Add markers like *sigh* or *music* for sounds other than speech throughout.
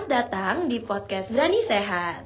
Selamat datang di podcast Berani Sehat.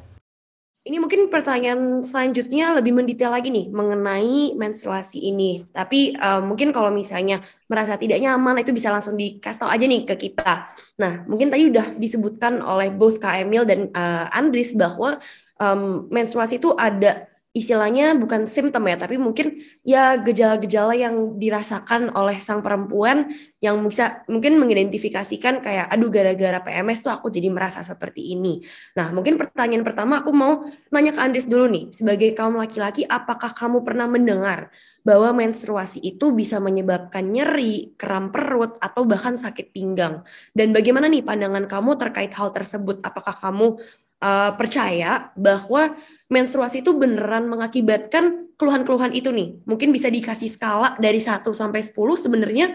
Ini mungkin pertanyaan selanjutnya lebih mendetail lagi nih mengenai menstruasi ini. Tapi uh, mungkin kalau misalnya merasa tidak nyaman itu bisa langsung dikasih tahu aja nih ke kita. Nah, mungkin tadi udah disebutkan oleh both Kak Emil dan uh, Andris bahwa um, menstruasi itu ada istilahnya bukan simptom ya, tapi mungkin ya gejala-gejala yang dirasakan oleh sang perempuan yang bisa mungkin mengidentifikasikan kayak aduh gara-gara PMS tuh aku jadi merasa seperti ini. Nah, mungkin pertanyaan pertama aku mau nanya ke Andres dulu nih, sebagai kaum laki-laki apakah kamu pernah mendengar bahwa menstruasi itu bisa menyebabkan nyeri, kram perut atau bahkan sakit pinggang? Dan bagaimana nih pandangan kamu terkait hal tersebut? Apakah kamu uh, percaya bahwa menstruasi itu beneran mengakibatkan keluhan-keluhan itu nih. Mungkin bisa dikasih skala dari 1 sampai 10 sebenarnya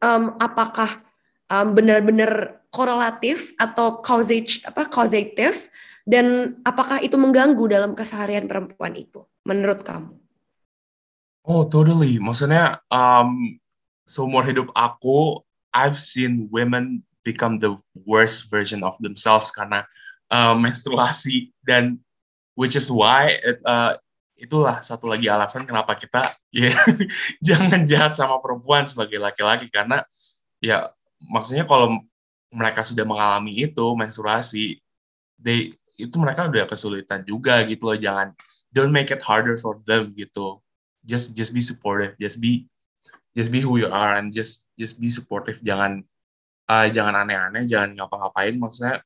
um, apakah um, benar-benar korelatif atau causage apa causative dan apakah itu mengganggu dalam keseharian perempuan itu menurut kamu? Oh, totally. Maksudnya um, seumur hidup aku I've seen women become the worst version of themselves karena uh, menstruasi. Dan which is why it, uh, itulah satu lagi alasan kenapa kita ya *laughs* jangan jahat sama perempuan sebagai laki-laki. Karena ya maksudnya kalau mereka sudah mengalami itu menstruasi they itu mereka udah kesulitan juga gitu loh. Jangan don't make it harder for them gitu. Just just be supportive. Just be just be who you are and just just be supportive. Jangan uh, jangan aneh-aneh jangan ngapa-ngapain. Maksudnya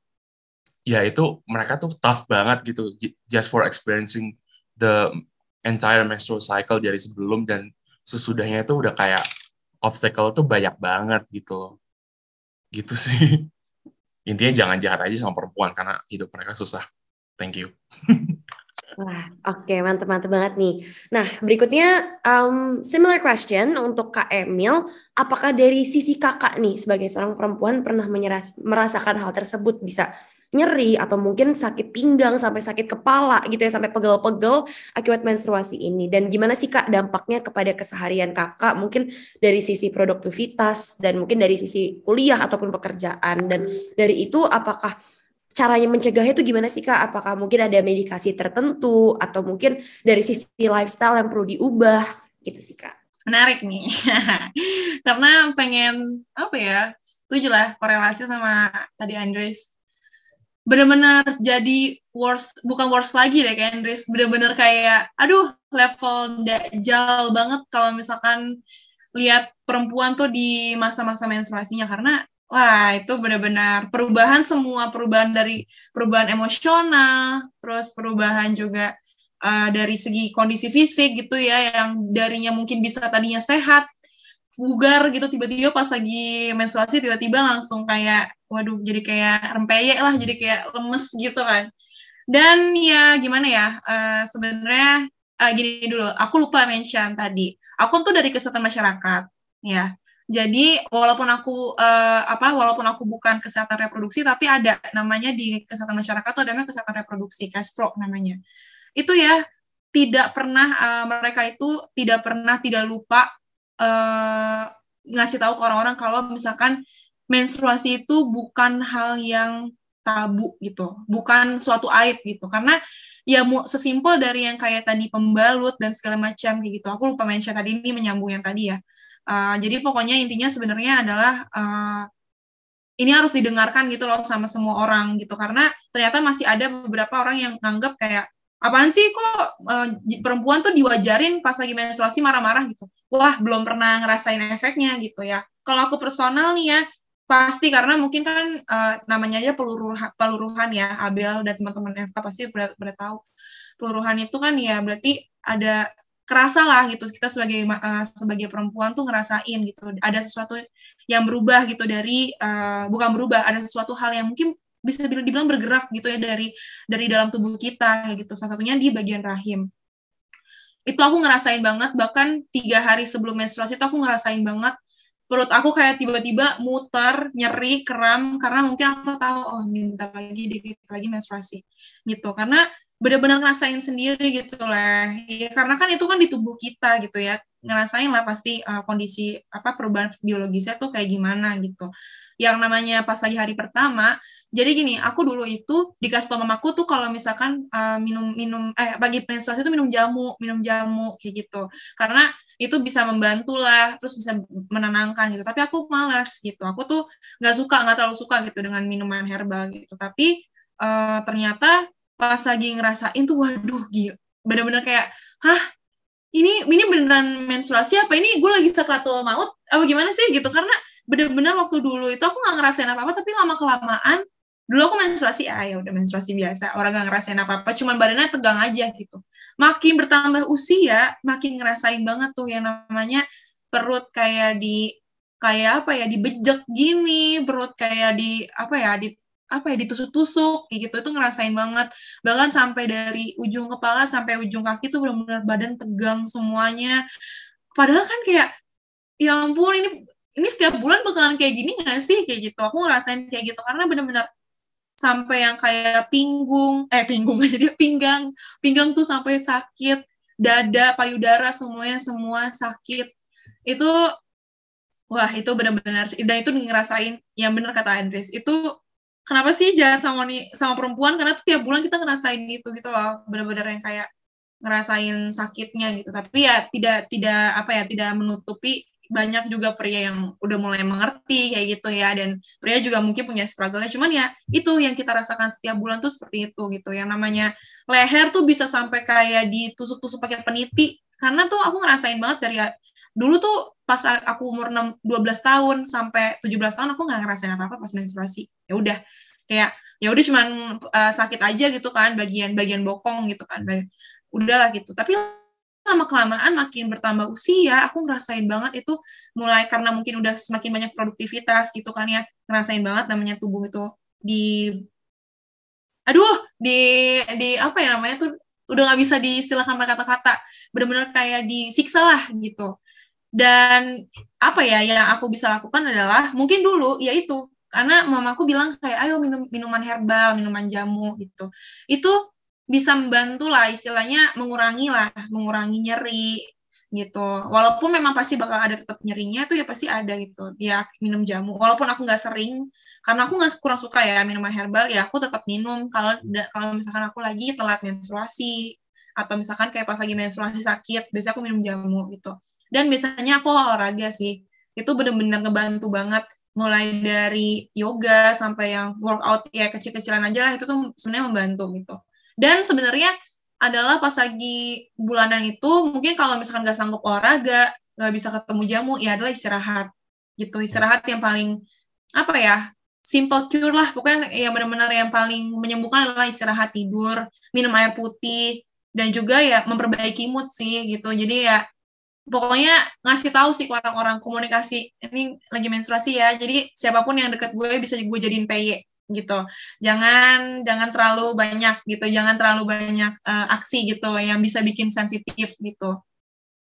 ya itu mereka tuh tough banget gitu just for experiencing the entire menstrual cycle dari sebelum dan sesudahnya itu udah kayak obstacle tuh banyak banget gitu gitu sih *laughs* intinya jangan jahat aja sama perempuan karena hidup mereka susah thank you *laughs* Wah, oke, okay, mantep-mantep banget nih. Nah, berikutnya um, similar question untuk Kak Emil. Apakah dari sisi kakak nih sebagai seorang perempuan pernah menyeras, merasakan hal tersebut? Bisa nyeri atau mungkin sakit pinggang sampai sakit kepala gitu ya sampai pegel-pegel akibat menstruasi ini. Dan gimana sih kak dampaknya kepada keseharian kakak mungkin dari sisi produktivitas dan mungkin dari sisi kuliah ataupun pekerjaan? Dan dari itu apakah caranya mencegahnya itu gimana sih kak? Apakah mungkin ada medikasi tertentu atau mungkin dari sisi lifestyle yang perlu diubah? Gitu sih kak. Menarik nih. *laughs* Karena pengen apa ya setuju lah korelasi sama tadi Andres bener-bener jadi worst bukan worst lagi deh kayak Andres. Bener-bener kayak aduh level dajal banget kalau misalkan lihat perempuan tuh di masa-masa menstruasinya. Karena wah itu benar-benar perubahan semua perubahan dari perubahan emosional terus perubahan juga uh, dari segi kondisi fisik gitu ya yang darinya mungkin bisa tadinya sehat bugar gitu. Tiba-tiba pas lagi menstruasi tiba-tiba langsung kayak waduh jadi kayak rempeyek lah jadi kayak lemes gitu kan. Dan ya gimana ya uh, sebenarnya uh, gini dulu aku lupa mention tadi. Aku tuh dari kesehatan masyarakat ya. Jadi walaupun aku uh, apa walaupun aku bukan kesehatan reproduksi tapi ada namanya di kesehatan masyarakat tuh ada namanya kesehatan reproduksi KESPRO namanya. Itu ya tidak pernah uh, mereka itu tidak pernah tidak lupa uh, ngasih tahu ke orang-orang kalau misalkan menstruasi itu bukan hal yang tabu gitu, bukan suatu aib gitu. Karena ya mu, sesimpel dari yang kayak tadi pembalut dan segala macam gitu. Aku lupa mention tadi ini menyambung yang tadi ya. Uh, jadi pokoknya intinya sebenarnya adalah uh, ini harus didengarkan gitu loh sama semua orang gitu karena ternyata masih ada beberapa orang yang nganggap kayak apaan sih kok uh, perempuan tuh diwajarin pas lagi menstruasi marah-marah gitu. Wah, belum pernah ngerasain efeknya gitu ya. Kalau aku personal nih ya, pasti karena mungkin kan uh, namanya aja peluruhan, peluruhan ya, Abel dan teman-teman FK pasti udah, tahu. Peluruhan itu kan ya berarti ada kerasa lah gitu. Kita sebagai uh, sebagai perempuan tuh ngerasain gitu. Ada sesuatu yang berubah gitu dari uh, bukan berubah ada sesuatu hal yang mungkin bisa dibilang bergerak gitu ya dari dari dalam tubuh kita gitu. Salah satunya di bagian rahim. Itu aku ngerasain banget bahkan tiga hari sebelum menstruasi itu aku ngerasain banget perut aku kayak tiba-tiba muter nyeri kram karena mungkin aku tahu oh ini lagi dikit lagi menstruasi gitu. Karena benar-benar ngerasain sendiri gitu lah. Ya karena kan itu kan di tubuh kita gitu ya. Ngerasain lah pasti uh, kondisi apa perubahan biologisnya tuh kayak gimana gitu. Yang namanya pas lagi hari pertama jadi gini aku dulu itu dikasih tau mamaku tuh kalau misalkan uh, minum minum eh pagi menstruasi itu minum jamu minum jamu kayak gitu. Karena itu bisa membantu lah terus bisa menenangkan gitu. Tapi aku malas gitu. Aku tuh nggak suka nggak terlalu suka gitu dengan minuman herbal gitu. Tapi uh, ternyata pas lagi ngerasain tuh waduh gila. Bener-bener kayak hah? Ini ini beneran menstruasi apa? Ini gue lagi sakratul maut apa gimana sih? Gitu. Karena bener-bener waktu dulu itu aku nggak ngerasain apa apa tapi lama kelamaan dulu aku menstruasi ah ya udah menstruasi biasa. Orang nggak ngerasain apa apa cuman badannya tegang aja gitu. Makin bertambah usia makin ngerasain banget tuh yang namanya perut kayak di kayak apa ya dibejek gini perut kayak di apa ya di apa ya ditusuk-tusuk gitu. Itu ngerasain banget. Bahkan sampai dari ujung kepala sampai ujung kaki tuh benar-benar badan tegang semuanya. Padahal kan kayak ya ampun ini ini setiap bulan bakalan kayak gini gak sih? Kayak gitu. Aku ngerasain kayak gitu. Karena benar-benar sampai yang kayak pinggung eh pinggung jadi pinggang. Pinggang tuh sampai sakit. Dada payudara semuanya semua sakit. Itu wah itu benar-benar dan itu ngerasain yang benar kata Andres itu kenapa sih jalan sama sama perempuan? Karena tuh tiap bulan kita ngerasain gitu gitu loh. Benar-benar yang kayak ngerasain sakitnya gitu. Tapi ya tidak tidak apa ya tidak menutupi banyak juga pria yang udah mulai mengerti kayak gitu ya. Dan pria juga mungkin punya struggle-nya. Cuman ya itu yang kita rasakan setiap bulan tuh seperti itu gitu. Yang namanya leher tuh bisa sampai kayak ditusuk-tusuk pakai peniti. Karena tuh aku ngerasain banget dari dulu tuh pas aku umur 6, 12 tahun sampai 17 tahun aku nggak ngerasain apa-apa pas menstruasi. Ya udah kayak ya udah cuman uh, sakit aja gitu kan bagian bagian bokong gitu kan udahlah gitu. Tapi lama kelamaan makin bertambah usia aku ngerasain banget itu mulai karena mungkin udah semakin banyak produktivitas gitu kan ya ngerasain banget namanya tubuh itu di aduh di di apa ya namanya tuh udah nggak bisa diistilahkan pakai kata-kata benar-benar kayak disiksa lah gitu dan apa ya yang aku bisa lakukan adalah mungkin dulu yaitu karena mamaku bilang kayak ayo minum minuman herbal, minuman jamu gitu. Itu bisa membantu lah istilahnya mengurangi lah, mengurangi nyeri gitu. Walaupun memang pasti bakal ada tetap nyerinya tuh ya pasti ada gitu. Dia minum jamu. Walaupun aku nggak sering, karena aku nggak kurang suka ya minuman herbal, ya aku tetap minum kalau kalau misalkan aku lagi telat menstruasi atau misalkan kayak pas lagi menstruasi sakit biasanya aku minum jamu gitu. Dan biasanya aku olahraga sih. Itu bener-bener ngebantu banget. Mulai dari yoga sampai yang workout ya kecil-kecilan aja lah. Itu tuh sebenarnya membantu gitu. Dan sebenarnya adalah pas lagi bulanan itu mungkin kalau misalkan nggak sanggup olahraga nggak bisa ketemu jamu ya adalah istirahat. Gitu istirahat yang paling apa ya simple cure lah. Pokoknya yang benar-benar yang paling menyembuhkan adalah istirahat tidur minum air putih dan juga ya memperbaiki mood sih gitu. Jadi ya pokoknya ngasih tahu sih ke orang-orang komunikasi ini lagi menstruasi ya jadi siapa pun yang deket gue bisa gue jadiin PY gitu. Jangan jangan terlalu banyak gitu. Jangan terlalu banyak uh, aksi gitu yang bisa bikin sensitif gitu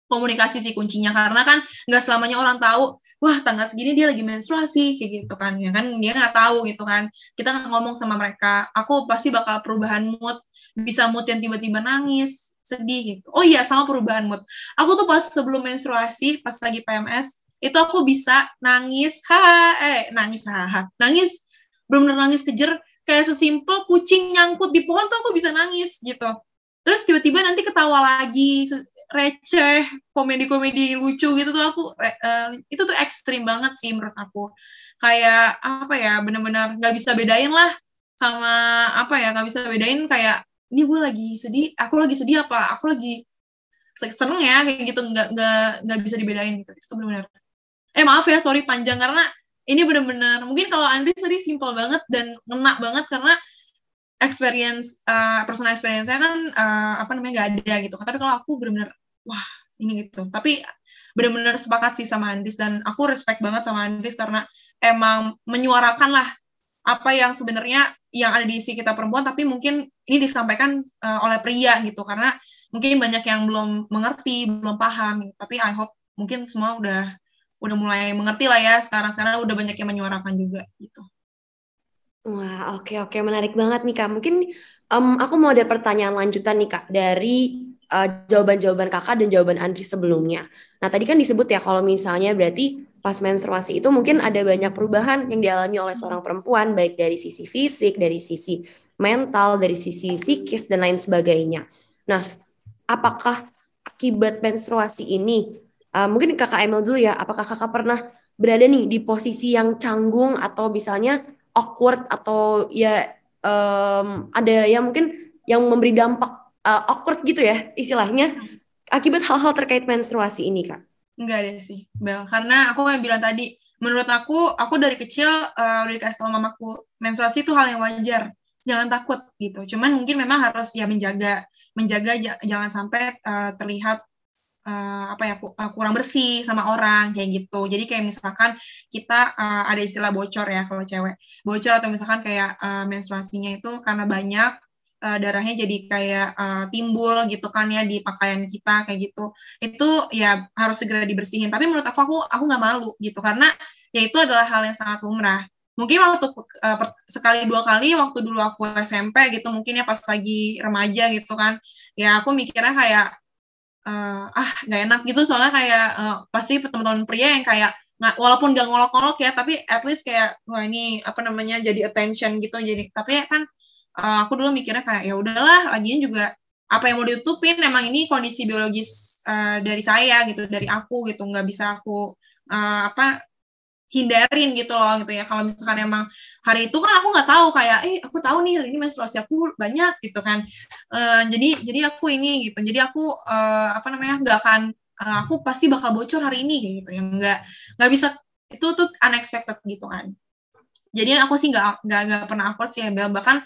komunikasi sih kuncinya. Karena kan nggak selamanya orang tahu wah tanggal segini dia lagi menstruasi kayak gitu kan. Ya kan dia nggak tahu gitu kan. Kita ngomong sama mereka. Aku pasti bakal perubahan mood. Bisa mood yang tiba-tiba nangis sedih gitu. Oh iya sama perubahan mood. Aku tuh pas sebelum menstruasi pas lagi PMS itu aku bisa nangis ha eh nangis ha nangis. Belum nangis kejer. Kayak sesimpel kucing nyangkut di pohon tuh aku bisa nangis gitu. Terus tiba-tiba nanti ketawa lagi receh komedi-komedi lucu gitu tuh aku uh, itu tuh ekstrim banget sih menurut aku. Kayak apa ya benar-benar nggak bisa bedain lah sama apa ya nggak bisa bedain kayak ini gue lagi sedih aku lagi sedih apa? Aku lagi seneng ya kayak gitu nggak nggak nggak bisa dibedain gitu. Itu benar-benar eh maaf ya sorry panjang karena ini benar-benar mungkin kalau Andri tadi simple banget dan ngena banget karena experience uh, personal experience saya kan uh, apa namanya nggak ada gitu. Tapi kalau aku benar-benar wah ini gitu. Tapi benar-benar sepakat sih sama Andris dan aku respect banget sama Andris karena emang menyuarakan lah apa yang sebenarnya yang ada di isi kita perempuan tapi mungkin ini disampaikan uh, oleh pria gitu. Karena mungkin banyak yang belum mengerti belum paham. Tapi I hope mungkin semua udah udah mulai mengerti lah ya sekarang. Sekarang udah banyak yang menyuarakan juga gitu. Wah, oke oke. Menarik banget nih Kak. Mungkin um, aku mau ada pertanyaan lanjutan nih Kak dari uh, jawaban-jawaban Kakak dan jawaban Andri sebelumnya. Nah, tadi kan disebut ya kalau misalnya berarti pas menstruasi itu mungkin ada banyak perubahan yang dialami oleh seorang perempuan baik dari sisi fisik, dari sisi mental, dari sisi psikis dan lain sebagainya. Nah, apakah akibat menstruasi ini uh, mungkin Kakak Emil dulu ya, apakah Kakak pernah berada nih di posisi yang canggung atau misalnya awkward atau ya um, ada yang mungkin yang memberi dampak uh, awkward gitu ya istilahnya akibat hal-hal terkait menstruasi ini kak? Enggak deh sih, Bel. Karena aku yang bilang tadi, menurut aku, aku dari kecil uh, udah dikasih tau mamaku, menstruasi itu hal yang wajar. Jangan takut gitu. Cuman mungkin memang harus ya menjaga, menjaga jangan sampai uh, terlihat uh, apa ya uh, kurang bersih sama orang kayak gitu. Jadi kayak misalkan kita uh, ada istilah bocor ya kalau cewek. Bocor atau misalkan kayak uh, menstruasinya itu karena banyak uh, darahnya jadi kayak uh, timbul gitu kan ya di pakaian kita kayak gitu. Itu ya harus segera dibersihin. Tapi menurut aku aku aku nggak malu gitu karena ya itu adalah hal yang sangat lumrah mungkin waktu uh, sekali dua kali waktu dulu aku SMP gitu mungkin ya pas lagi remaja gitu kan ya aku mikirnya kayak uh, ah nggak enak gitu soalnya kayak uh, pasti teman-teman pria yang kayak nggak walaupun gak ngolok-ngolok ya tapi at least kayak wah ini apa namanya jadi attention gitu jadi tapi kan uh, aku dulu mikirnya kayak ya udahlah lagian juga apa yang mau ditutupin emang ini kondisi biologis uh, dari saya gitu dari aku gitu. Nggak bisa aku uh, apa hindarin gitu loh gitu ya. Kalau misalkan emang hari itu kan aku nggak tahu kayak eh aku tahu nih hari ini menstruasi aku banyak gitu kan. Uh, jadi jadi aku ini gitu. Jadi aku uh, apa namanya nggak akan uh, aku pasti bakal bocor hari ini gitu yang nggak nggak bisa itu tuh unexpected gitu kan. Jadi aku sih nggak nggak pernah awkward sih ya bahkan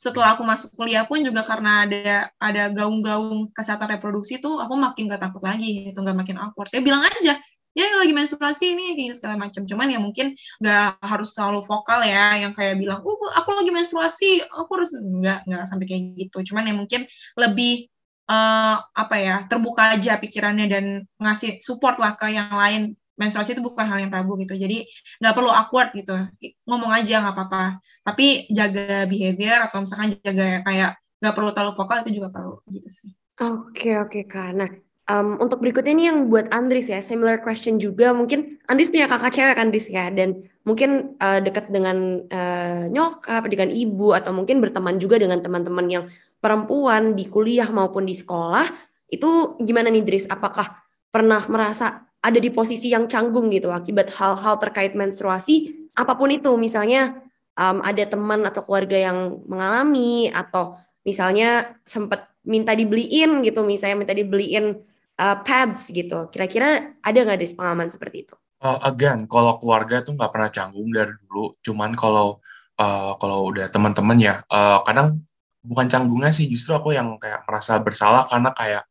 setelah aku masuk kuliah pun juga karena ada ada gaung-gaung kesehatan reproduksi tuh aku makin gak takut lagi gitu nggak makin awkward. Ya bilang aja ya lagi menstruasi ini kayak segala macam cuman ya mungkin nggak harus selalu vokal ya yang kayak bilang oh aku lagi menstruasi aku harus nggak nggak sampai kayak gitu. Cuman ya mungkin lebih uh, apa ya terbuka aja pikirannya dan ngasih support lah ke yang lain menstruasi itu bukan hal yang tabu gitu jadi nggak perlu awkward gitu ngomong aja nggak apa-apa tapi jaga behavior atau misalkan jaga kayak nggak perlu terlalu vokal itu juga perlu gitu sih oke oke karena Um, untuk berikutnya ini yang buat Andris ya, similar question juga. Mungkin Andris punya kakak cewek kan, Andris ya, dan mungkin uh, dekat dengan uh, nyokap, dengan ibu, atau mungkin berteman juga dengan teman-teman yang perempuan di kuliah maupun di sekolah. Itu gimana nih, Dris? Apakah pernah merasa ada di posisi yang canggung gitu akibat hal-hal terkait menstruasi, apa pun itu, misalnya um, ada teman atau keluarga yang mengalami, atau misalnya sempat minta dibeliin gitu, misalnya minta dibeliin uh, pads gitu. Kira-kira ada nggak di pengalaman seperti itu? Uh, again, kalau keluarga tuh nggak pernah canggung dari dulu. Cuman kalau uh, kalau udah teman-teman ya, uh, kadang bukan canggungnya sih, justru aku yang kayak merasa bersalah karena kayak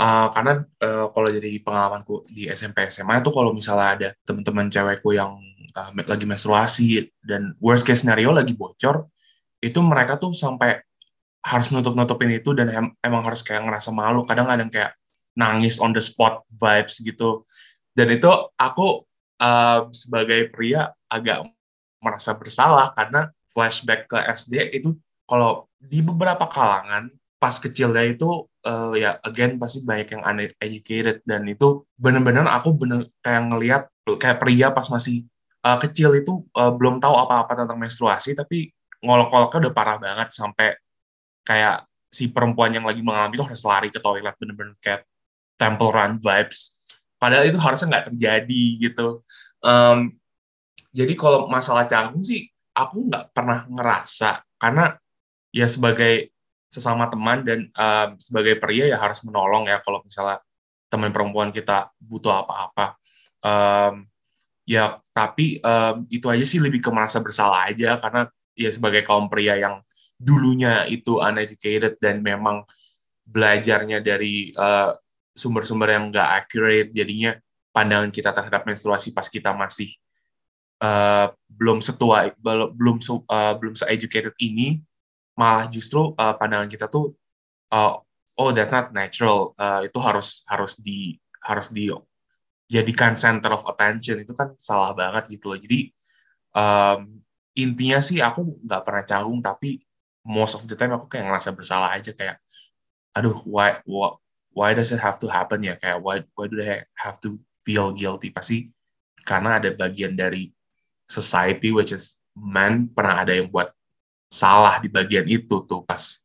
uh, karena uh, kalau jadi pengalamanku di SMP SMA itu kalau misalnya ada teman-teman cewekku yang uh, lagi menstruasi dan worst case scenario lagi bocor, itu mereka tuh sampai harus nutup-nutupin itu dan em emang harus kayak ngerasa malu. Kadang ada yang kayak nangis on the spot vibes gitu dan itu aku uh, sebagai pria agak merasa bersalah karena flashback ke SD itu kalau di beberapa kalangan pas kecilnya itu uh, ya again pasti banyak yang uneducated dan itu bener-bener aku bener kayak ngelihat kayak pria pas masih uh, kecil itu uh, belum tahu apa-apa tentang menstruasi tapi ngolok-ngoloknya udah parah banget sampai kayak si perempuan yang lagi mengalami itu harus lari ke toilet bener-bener kayak Temple Run vibes. Padahal itu harusnya nggak terjadi gitu. Um, jadi kalau masalah canggung sih, aku nggak pernah ngerasa karena ya sebagai sesama teman dan um, sebagai pria ya harus menolong ya kalau misalnya teman perempuan kita butuh apa-apa. Um, ya tapi um, itu aja sih lebih ke merasa bersalah aja karena ya sebagai kaum pria yang dulunya itu uneducated dan memang belajarnya dari uh, sumber-sumber yang nggak accurate jadinya pandangan kita terhadap menstruasi pas kita masih uh, belum setua belum belum uh, belum se-educated ini malah justru uh, pandangan kita tuh uh, oh that's not natural. Uh, itu harus harus di harus di jadikan center of attention. Itu kan salah banget gitu loh. Jadi um, intinya sih aku nggak pernah canggung tapi most of the time aku kayak ngerasa bersalah aja. Kayak aduh why why, why does it have to happen ya? Kayak why why do they have to feel guilty? Pasti karena ada bagian dari society which is man pernah ada yang buat salah di bagian itu tuh pas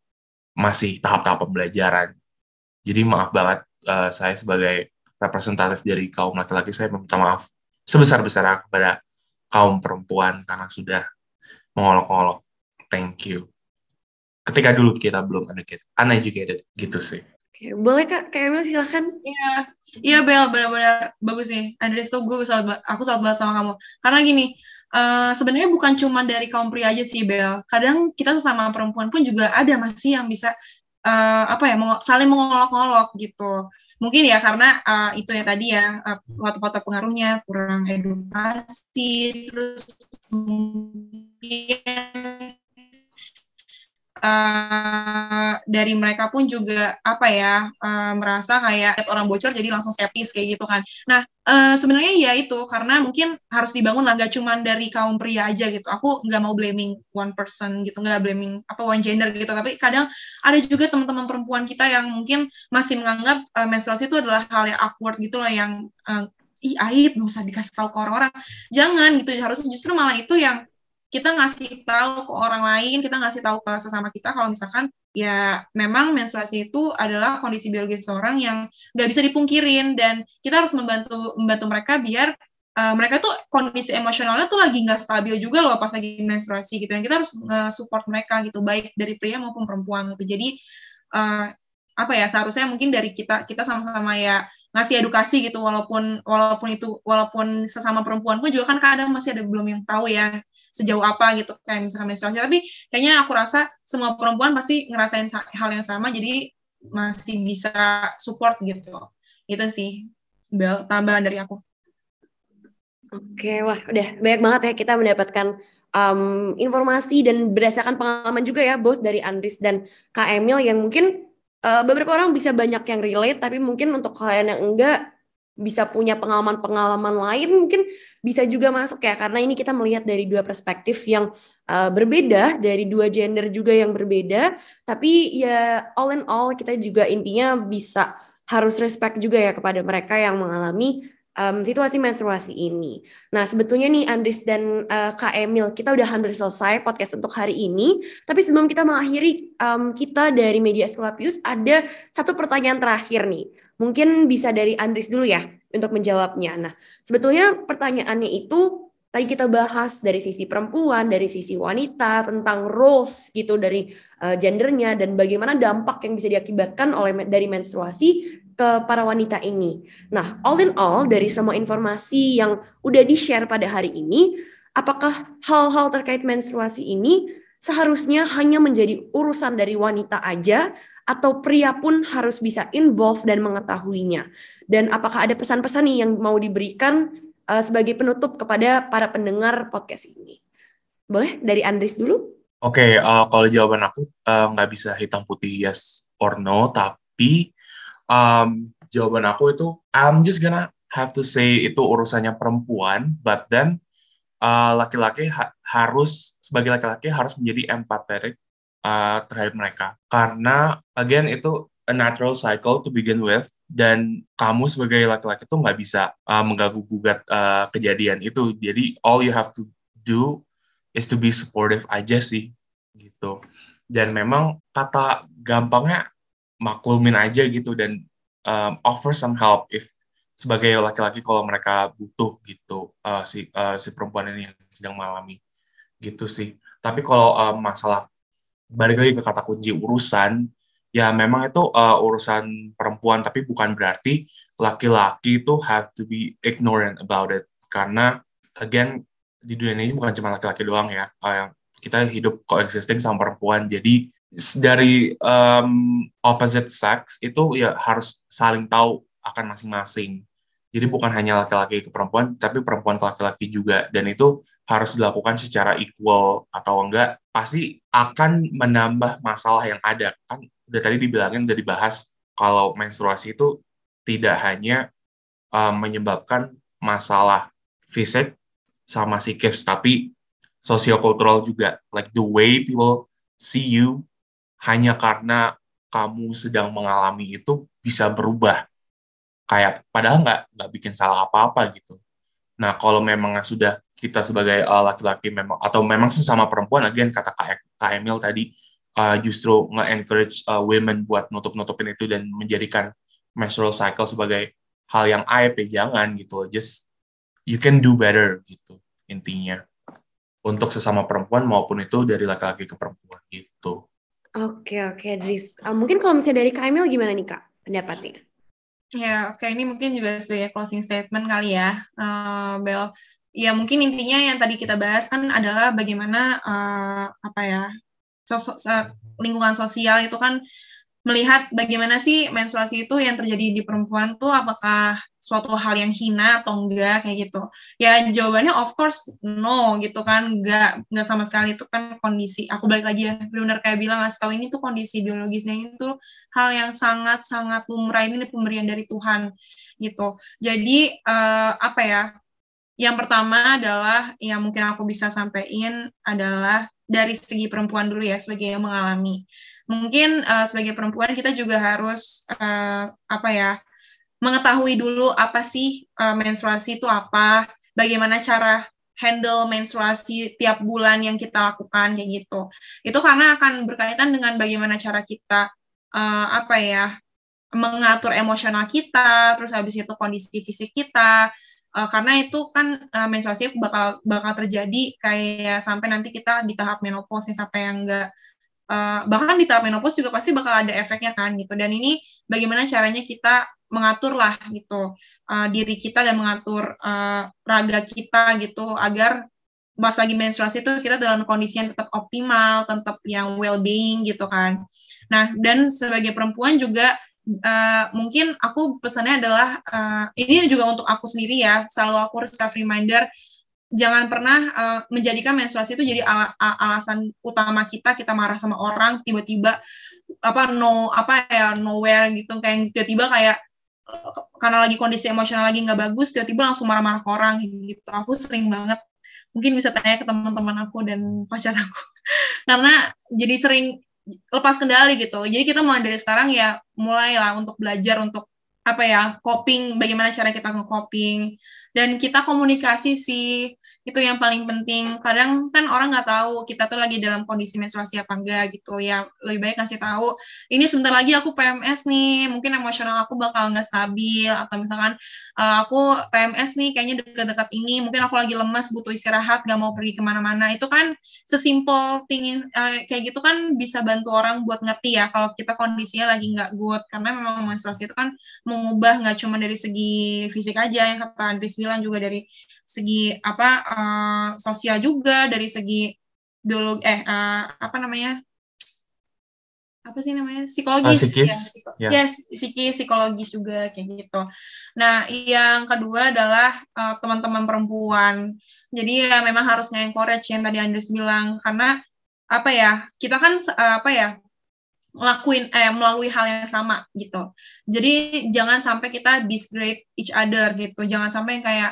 masih tahap-tahap pembelajaran jadi maaf banget uh, saya sebagai representatif dari kaum laki-laki saya meminta maaf sebesar-besarnya kepada kaum perempuan karena sudah mengolok-olok thank you ketika dulu kita belum uneducated, uneducated gitu sih. Oke, boleh kak, Kak Emil silahkan. Iya, iya Bel, benar-benar bagus sih. Andres tuh gue salut, aku salut banget sama kamu. Karena gini, uh, sebenarnya bukan cuma dari kaum pria aja sih Bel. Kadang kita sesama perempuan pun juga ada masih yang bisa uh, apa ya, saling mengolok-olok gitu. Mungkin ya karena uh, itu ya tadi ya foto-foto uh, pengaruhnya kurang edukasi, terus mungkin uh, dari mereka pun juga apa ya uh, merasa kayak orang bocor jadi langsung skeptis kayak gitu kan. Nah uh, sebenarnya ya itu karena mungkin harus dibangun lah gak cuma dari kaum pria aja gitu. Aku nggak mau blaming one person gitu, nggak blaming apa one gender gitu. Tapi kadang ada juga teman-teman perempuan kita yang mungkin masih menganggap uh, menstruasi itu adalah hal yang awkward gitu lah yang uh, ih aib nggak usah dikasih tahu ke orang-orang jangan gitu harus justru malah itu yang kita ngasih tahu ke orang lain, kita ngasih tahu ke sesama kita kalau misalkan ya memang menstruasi itu adalah kondisi biologis seseorang yang nggak bisa dipungkirin dan kita harus membantu membantu mereka biar uh, mereka tuh kondisi emosionalnya tuh lagi nggak stabil juga loh pas lagi menstruasi gitu dan kita harus support mereka gitu baik dari pria maupun perempuan gitu. Jadi uh, apa ya seharusnya mungkin dari kita kita sama-sama ya ngasih edukasi gitu walaupun walaupun itu walaupun sesama perempuan pun juga kan kadang masih ada belum yang tahu ya sejauh apa gitu kayak misalkan menstruasi. Tapi kayaknya aku rasa semua perempuan pasti ngerasain hal yang sama jadi masih bisa support gitu. Itu sih bel tambahan dari aku. Oke, wah udah banyak banget ya kita mendapatkan um, informasi dan berdasarkan pengalaman juga ya, both dari Andris dan Kak Emil yang mungkin uh, beberapa orang bisa banyak yang relate, tapi mungkin untuk kalian yang enggak, bisa punya pengalaman-pengalaman lain mungkin bisa juga masuk ya karena ini kita melihat dari dua perspektif yang uh, berbeda dari dua gender juga yang berbeda tapi ya all in all kita juga intinya bisa harus respect juga ya kepada mereka yang mengalami um, situasi menstruasi ini. Nah, sebetulnya nih Andris dan uh, Kak Emil, kita udah hampir selesai podcast untuk hari ini. Tapi sebelum kita mengakhiri, um, kita dari Media Skolapius ada satu pertanyaan terakhir nih. Mungkin bisa dari Andris dulu ya untuk menjawabnya. Nah, sebetulnya pertanyaannya itu tadi kita bahas dari sisi perempuan, dari sisi wanita tentang roles gitu dari uh, gendernya dan bagaimana dampak yang bisa diakibatkan oleh dari menstruasi ke para wanita ini. Nah, all in all dari semua informasi yang udah di-share pada hari ini, apakah hal-hal terkait menstruasi ini seharusnya hanya menjadi urusan dari wanita aja atau pria pun harus bisa involve dan mengetahuinya. Dan apakah ada pesan-pesan nih yang mau diberikan uh, sebagai penutup kepada para pendengar podcast ini? Boleh dari Andris dulu? Oke, okay, uh, kalau jawaban aku eh, nggak uh, bisa hitam putih yes or no, tapi um, jawaban aku itu I'm just gonna have to say itu urusannya perempuan, but then laki-laki uh, ha harus sebagai laki-laki harus menjadi empathetic uh, terhadap mereka. Karena again itu a natural cycle to begin with dan kamu sebagai laki-laki tuh nggak bisa uh, mengganggu gugat uh, kejadian itu. Jadi all you have to do is to be supportive aja sih gitu. Dan memang kata gampangnya maklumin aja gitu dan um, offer some help if sebagai laki-laki kalau mereka butuh gitu uh, si uh, si perempuan ini yang sedang mengalami gitu sih. Tapi kalau uh, masalah balik lagi ke kata kunci urusan ya memang itu uh, urusan perempuan tapi bukan berarti laki-laki itu have to be ignorant about it. Karena again di dunia ini bukan cuma laki-laki doang ya uh, kita hidup coexisting sama perempuan. Jadi dari um, opposite sex itu ya harus saling tahu akan masing-masing jadi bukan hanya laki-laki ke perempuan, tapi perempuan ke laki-laki juga. Dan itu harus dilakukan secara equal atau enggak, pasti akan menambah masalah yang ada. Kan udah tadi dibilangin, udah dibahas, kalau menstruasi itu tidak hanya um, menyebabkan masalah fisik sama psikis, tapi sosiokultural juga like the way people see you hanya karena kamu sedang mengalami itu bisa berubah kayak padahal nggak nggak bikin salah apa-apa gitu nah kalau memang sudah kita sebagai uh, laki-laki uh, memang atau memang sesama perempuan again kata Kak, Kak Emil tadi uh, justru nge-encourage uh, women buat nutup-nutupin itu dan menjadikan menstrual cycle sebagai hal yang aib ya jangan gitu just you can do better gitu intinya untuk sesama perempuan maupun itu dari laki-laki ke perempuan gitu. Oke oke Dris. Uh, mungkin kalau misalnya dari Kamil gimana nih kak pendapatnya? Ya oke ini mungkin juga sebagai closing statement kali ya uh, Bel. Ya mungkin intinya yang tadi kita bahas kan adalah bagaimana uh, apa ya lingkungan sosial itu kan melihat bagaimana sih menstruasi itu yang terjadi di perempuan tuh apakah suatu hal yang hina atau enggak kayak gitu. Ya jawabannya of course no gitu kan. Enggak enggak sama sekali. Itu kan kondisi aku balik lagi ya benar kayak bilang ngasih tahu ini tuh kondisi biologisnya. Itu hal yang sangat sangat lumrah. Ini pemberian dari Tuhan gitu. Jadi uh, apa ya yang pertama adalah yang mungkin aku bisa sampaikan adalah dari segi perempuan dulu ya sebagai yang mengalami mungkin uh, sebagai perempuan kita juga harus uh, apa ya mengetahui dulu apa sih uh, menstruasi itu apa, bagaimana cara handle menstruasi tiap bulan yang kita lakukan kayak gitu. Itu karena akan berkaitan dengan bagaimana cara kita uh, apa ya mengatur emosional kita, terus habis itu kondisi fisik kita. Uh, karena itu kan uh, menstruasi bakal bakal terjadi kayak sampai nanti kita di tahap menopause sampai yang enggak uh, bahkan di tahap menopause juga pasti bakal ada efeknya kan gitu dan ini bagaimana caranya kita mengatur lah gitu uh, diri kita dan mengatur uh, raga kita gitu agar pas lagi menstruasi itu kita dalam kondisi yang tetap optimal, tetap yang well-being gitu kan. Nah, dan sebagai perempuan juga uh, mungkin aku pesannya adalah uh, ini juga untuk aku sendiri ya, selalu aku self reminder jangan pernah uh, menjadikan menstruasi itu jadi al alasan utama kita kita marah sama orang tiba-tiba apa no apa ya nowhere gitu kayak tiba-tiba kayak karena lagi kondisi emosional lagi nggak bagus tiba-tiba langsung marah-marah ke orang gitu. Aku sering banget mungkin bisa tanya ke teman-teman aku dan pacar aku. *laughs* Karena jadi sering lepas kendali gitu. Jadi kita mulai dari sekarang ya mulailah untuk belajar untuk apa ya coping bagaimana cara kita nge-coping dan kita komunikasi sih itu yang paling penting. Kadang kan orang nggak tahu kita tuh lagi dalam kondisi menstruasi apa enggak gitu. Ya lebih baik kasih tahu ini sebentar lagi aku PMS nih mungkin emosional aku bakal nggak stabil. Atau misalkan uh, aku PMS nih kayaknya dekat-dekat ini mungkin aku lagi lemas butuh istirahat gak mau pergi ke mana-mana. Itu kan sesimpel tingin uh, kayak gitu kan bisa bantu orang buat ngerti ya kalau kita kondisinya lagi nggak good. Karena memang menstruasi itu kan mengubah nggak cuma dari segi fisik aja yang kata Andris bilang juga dari segi apa uh, sosial juga dari segi biologi eh uh, apa namanya? Apa sih namanya? Psikologis. Uh, ya, psiko yeah. yes psikis psikologis juga kayak gitu. Nah yang kedua adalah uh, teman-teman perempuan. Jadi ya memang harus nge-encourage yang tadi Andres bilang karena apa ya kita kan uh, apa ya ngelakuin eh melalui hal yang sama gitu. Jadi jangan sampai kita disgrade each other gitu. Jangan sampai yang kayak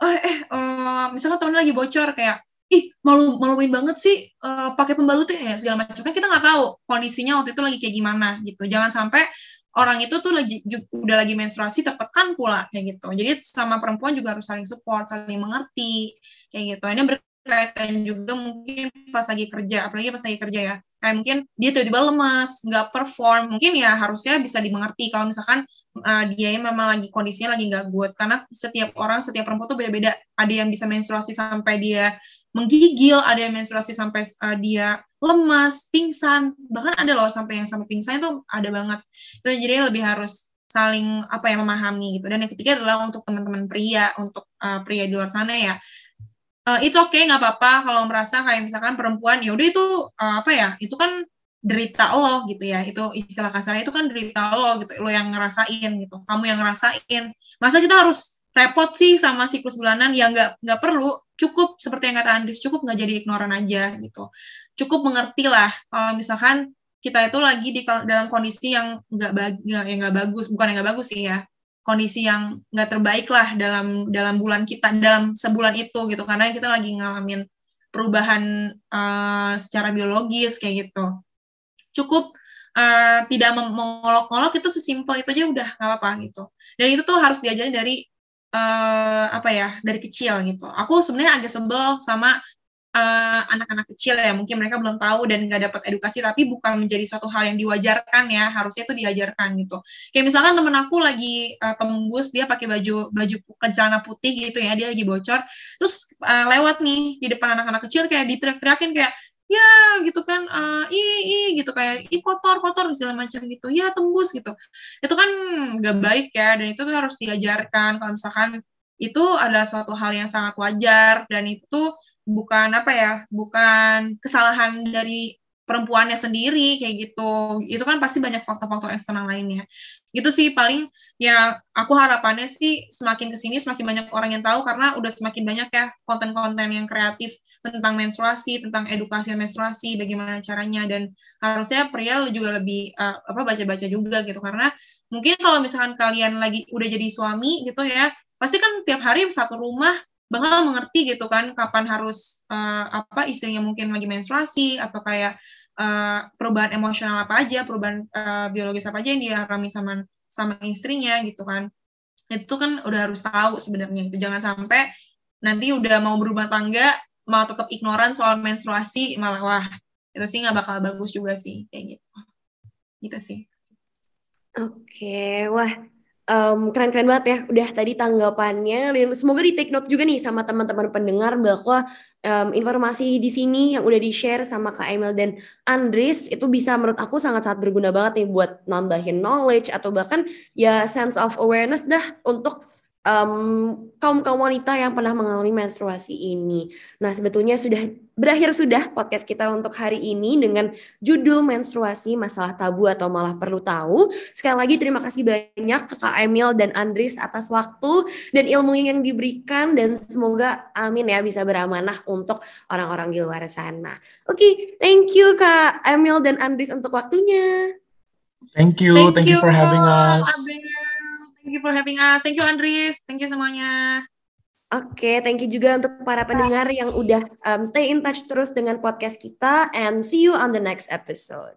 oh, eh uh, misalnya temen lagi bocor kayak ih malu maluin banget sih uh, pakai pembalut ya segala macam. Kan kita nggak tahu kondisinya waktu itu lagi kayak gimana gitu. Jangan sampai orang itu tuh lagi udah lagi menstruasi tertekan pula kayak gitu. Jadi sama perempuan juga harus saling support saling mengerti kayak gitu. Ini berkaitan juga mungkin pas lagi kerja apalagi pas lagi kerja ya kayak mungkin dia tiba-tiba lemas nggak perform. Mungkin ya harusnya bisa dimengerti kalau misalkan uh, dia memang lagi kondisinya lagi nggak good. Karena setiap orang setiap perempuan tuh beda-beda. Ada yang bisa menstruasi sampai dia menggigil ada yang menstruasi sampai uh, dia lemas pingsan. Bahkan ada loh sampai yang sampai pingsan itu ada banget. Itu jadi lebih harus saling apa ya memahami gitu. Dan yang ketiga adalah untuk teman-teman pria untuk uh, pria di luar sana ya uh, it's okay nggak apa-apa kalau merasa kayak misalkan perempuan ya udah itu uh, apa ya itu kan derita lo gitu ya itu istilah kasarnya itu kan derita lo gitu lo yang ngerasain gitu kamu yang ngerasain. Masa kita harus repot sih sama siklus bulanan? Ya nggak nggak perlu cukup seperti yang kata Andris cukup nggak jadi ignoran aja gitu. Cukup mengerti lah kalau misalkan kita itu lagi di dalam kondisi yang nggak yang nggak bagus bukan yang nggak bagus sih ya kondisi yang nggak terbaik lah dalam dalam bulan kita dalam sebulan itu gitu karena kita lagi ngalamin perubahan uh, secara biologis kayak gitu. Cukup uh, tidak mengolok-olok itu sesimpel itu aja udah nggak apa-apa gitu. Dan itu tuh harus diajarin dari uh, apa ya dari kecil gitu. Aku sebenarnya agak sebel sama eh, anak-anak kecil ya mungkin mereka belum tahu dan nggak dapat edukasi tapi bukan menjadi suatu hal yang diwajarkan ya harusnya itu diajarkan gitu. Kayak misalkan temen aku lagi uh, tembus dia pakai baju baju celana putih gitu ya dia lagi bocor terus uh, lewat nih di depan anak-anak kecil kayak diteriak-teriakin kayak ya gitu kan uh, i i gitu kayak i kotor kotor segala macam gitu ya tembus gitu. Itu kan nggak baik ya dan itu tuh harus diajarkan. Kalau misalkan itu adalah suatu hal yang sangat wajar dan itu tuh bukan apa ya bukan kesalahan dari perempuannya sendiri kayak gitu. Itu kan pasti banyak faktor-faktor eksternal lainnya. Itu sih paling ya aku harapannya sih semakin ke sini semakin banyak orang yang tahu karena udah semakin banyak ya konten-konten yang kreatif tentang menstruasi tentang edukasi menstruasi bagaimana caranya. Dan harusnya pria juga lebih uh, apa baca-baca juga gitu. Karena mungkin kalau misalkan kalian lagi udah jadi suami gitu ya pasti kan tiap hari satu rumah bakal mengerti gitu kan kapan harus uh, apa istrinya mungkin lagi menstruasi atau kayak uh, perubahan emosional apa aja, perubahan uh, biologis apa aja yang dialami sama sama istrinya gitu kan. Itu kan udah harus tahu sebenarnya itu jangan sampai nanti udah mau berumah tangga mau tetap ignoran soal menstruasi malah wah itu sih nggak bakal bagus juga sih kayak gitu. Gitu sih. Oke, wah um, keren-keren banget ya udah tadi tanggapannya semoga di take note juga nih sama teman-teman pendengar bahwa um, informasi di sini yang udah di share sama Kak Emil dan Andris itu bisa menurut aku sangat-sangat berguna banget nih buat nambahin knowledge atau bahkan ya sense of awareness dah untuk um, kaum kaum wanita yang pernah mengalami menstruasi ini. Nah sebetulnya sudah berakhir sudah podcast kita untuk hari ini dengan judul menstruasi masalah tabu atau malah perlu tahu. Sekali lagi terima kasih banyak ke Kak Emil dan Andris atas waktu dan ilmu yang diberikan dan semoga amin ya bisa beramanah untuk orang-orang di luar sana. Oke, okay, thank you Kak Emil dan Andris untuk waktunya. Thank you, thank, thank you, you for having us. Thank you for having us. Thank you Andris. Thank you semuanya. Oke, okay, thank you juga untuk para pendengar yang udah um, stay in touch terus dengan podcast kita and see you on the next episode.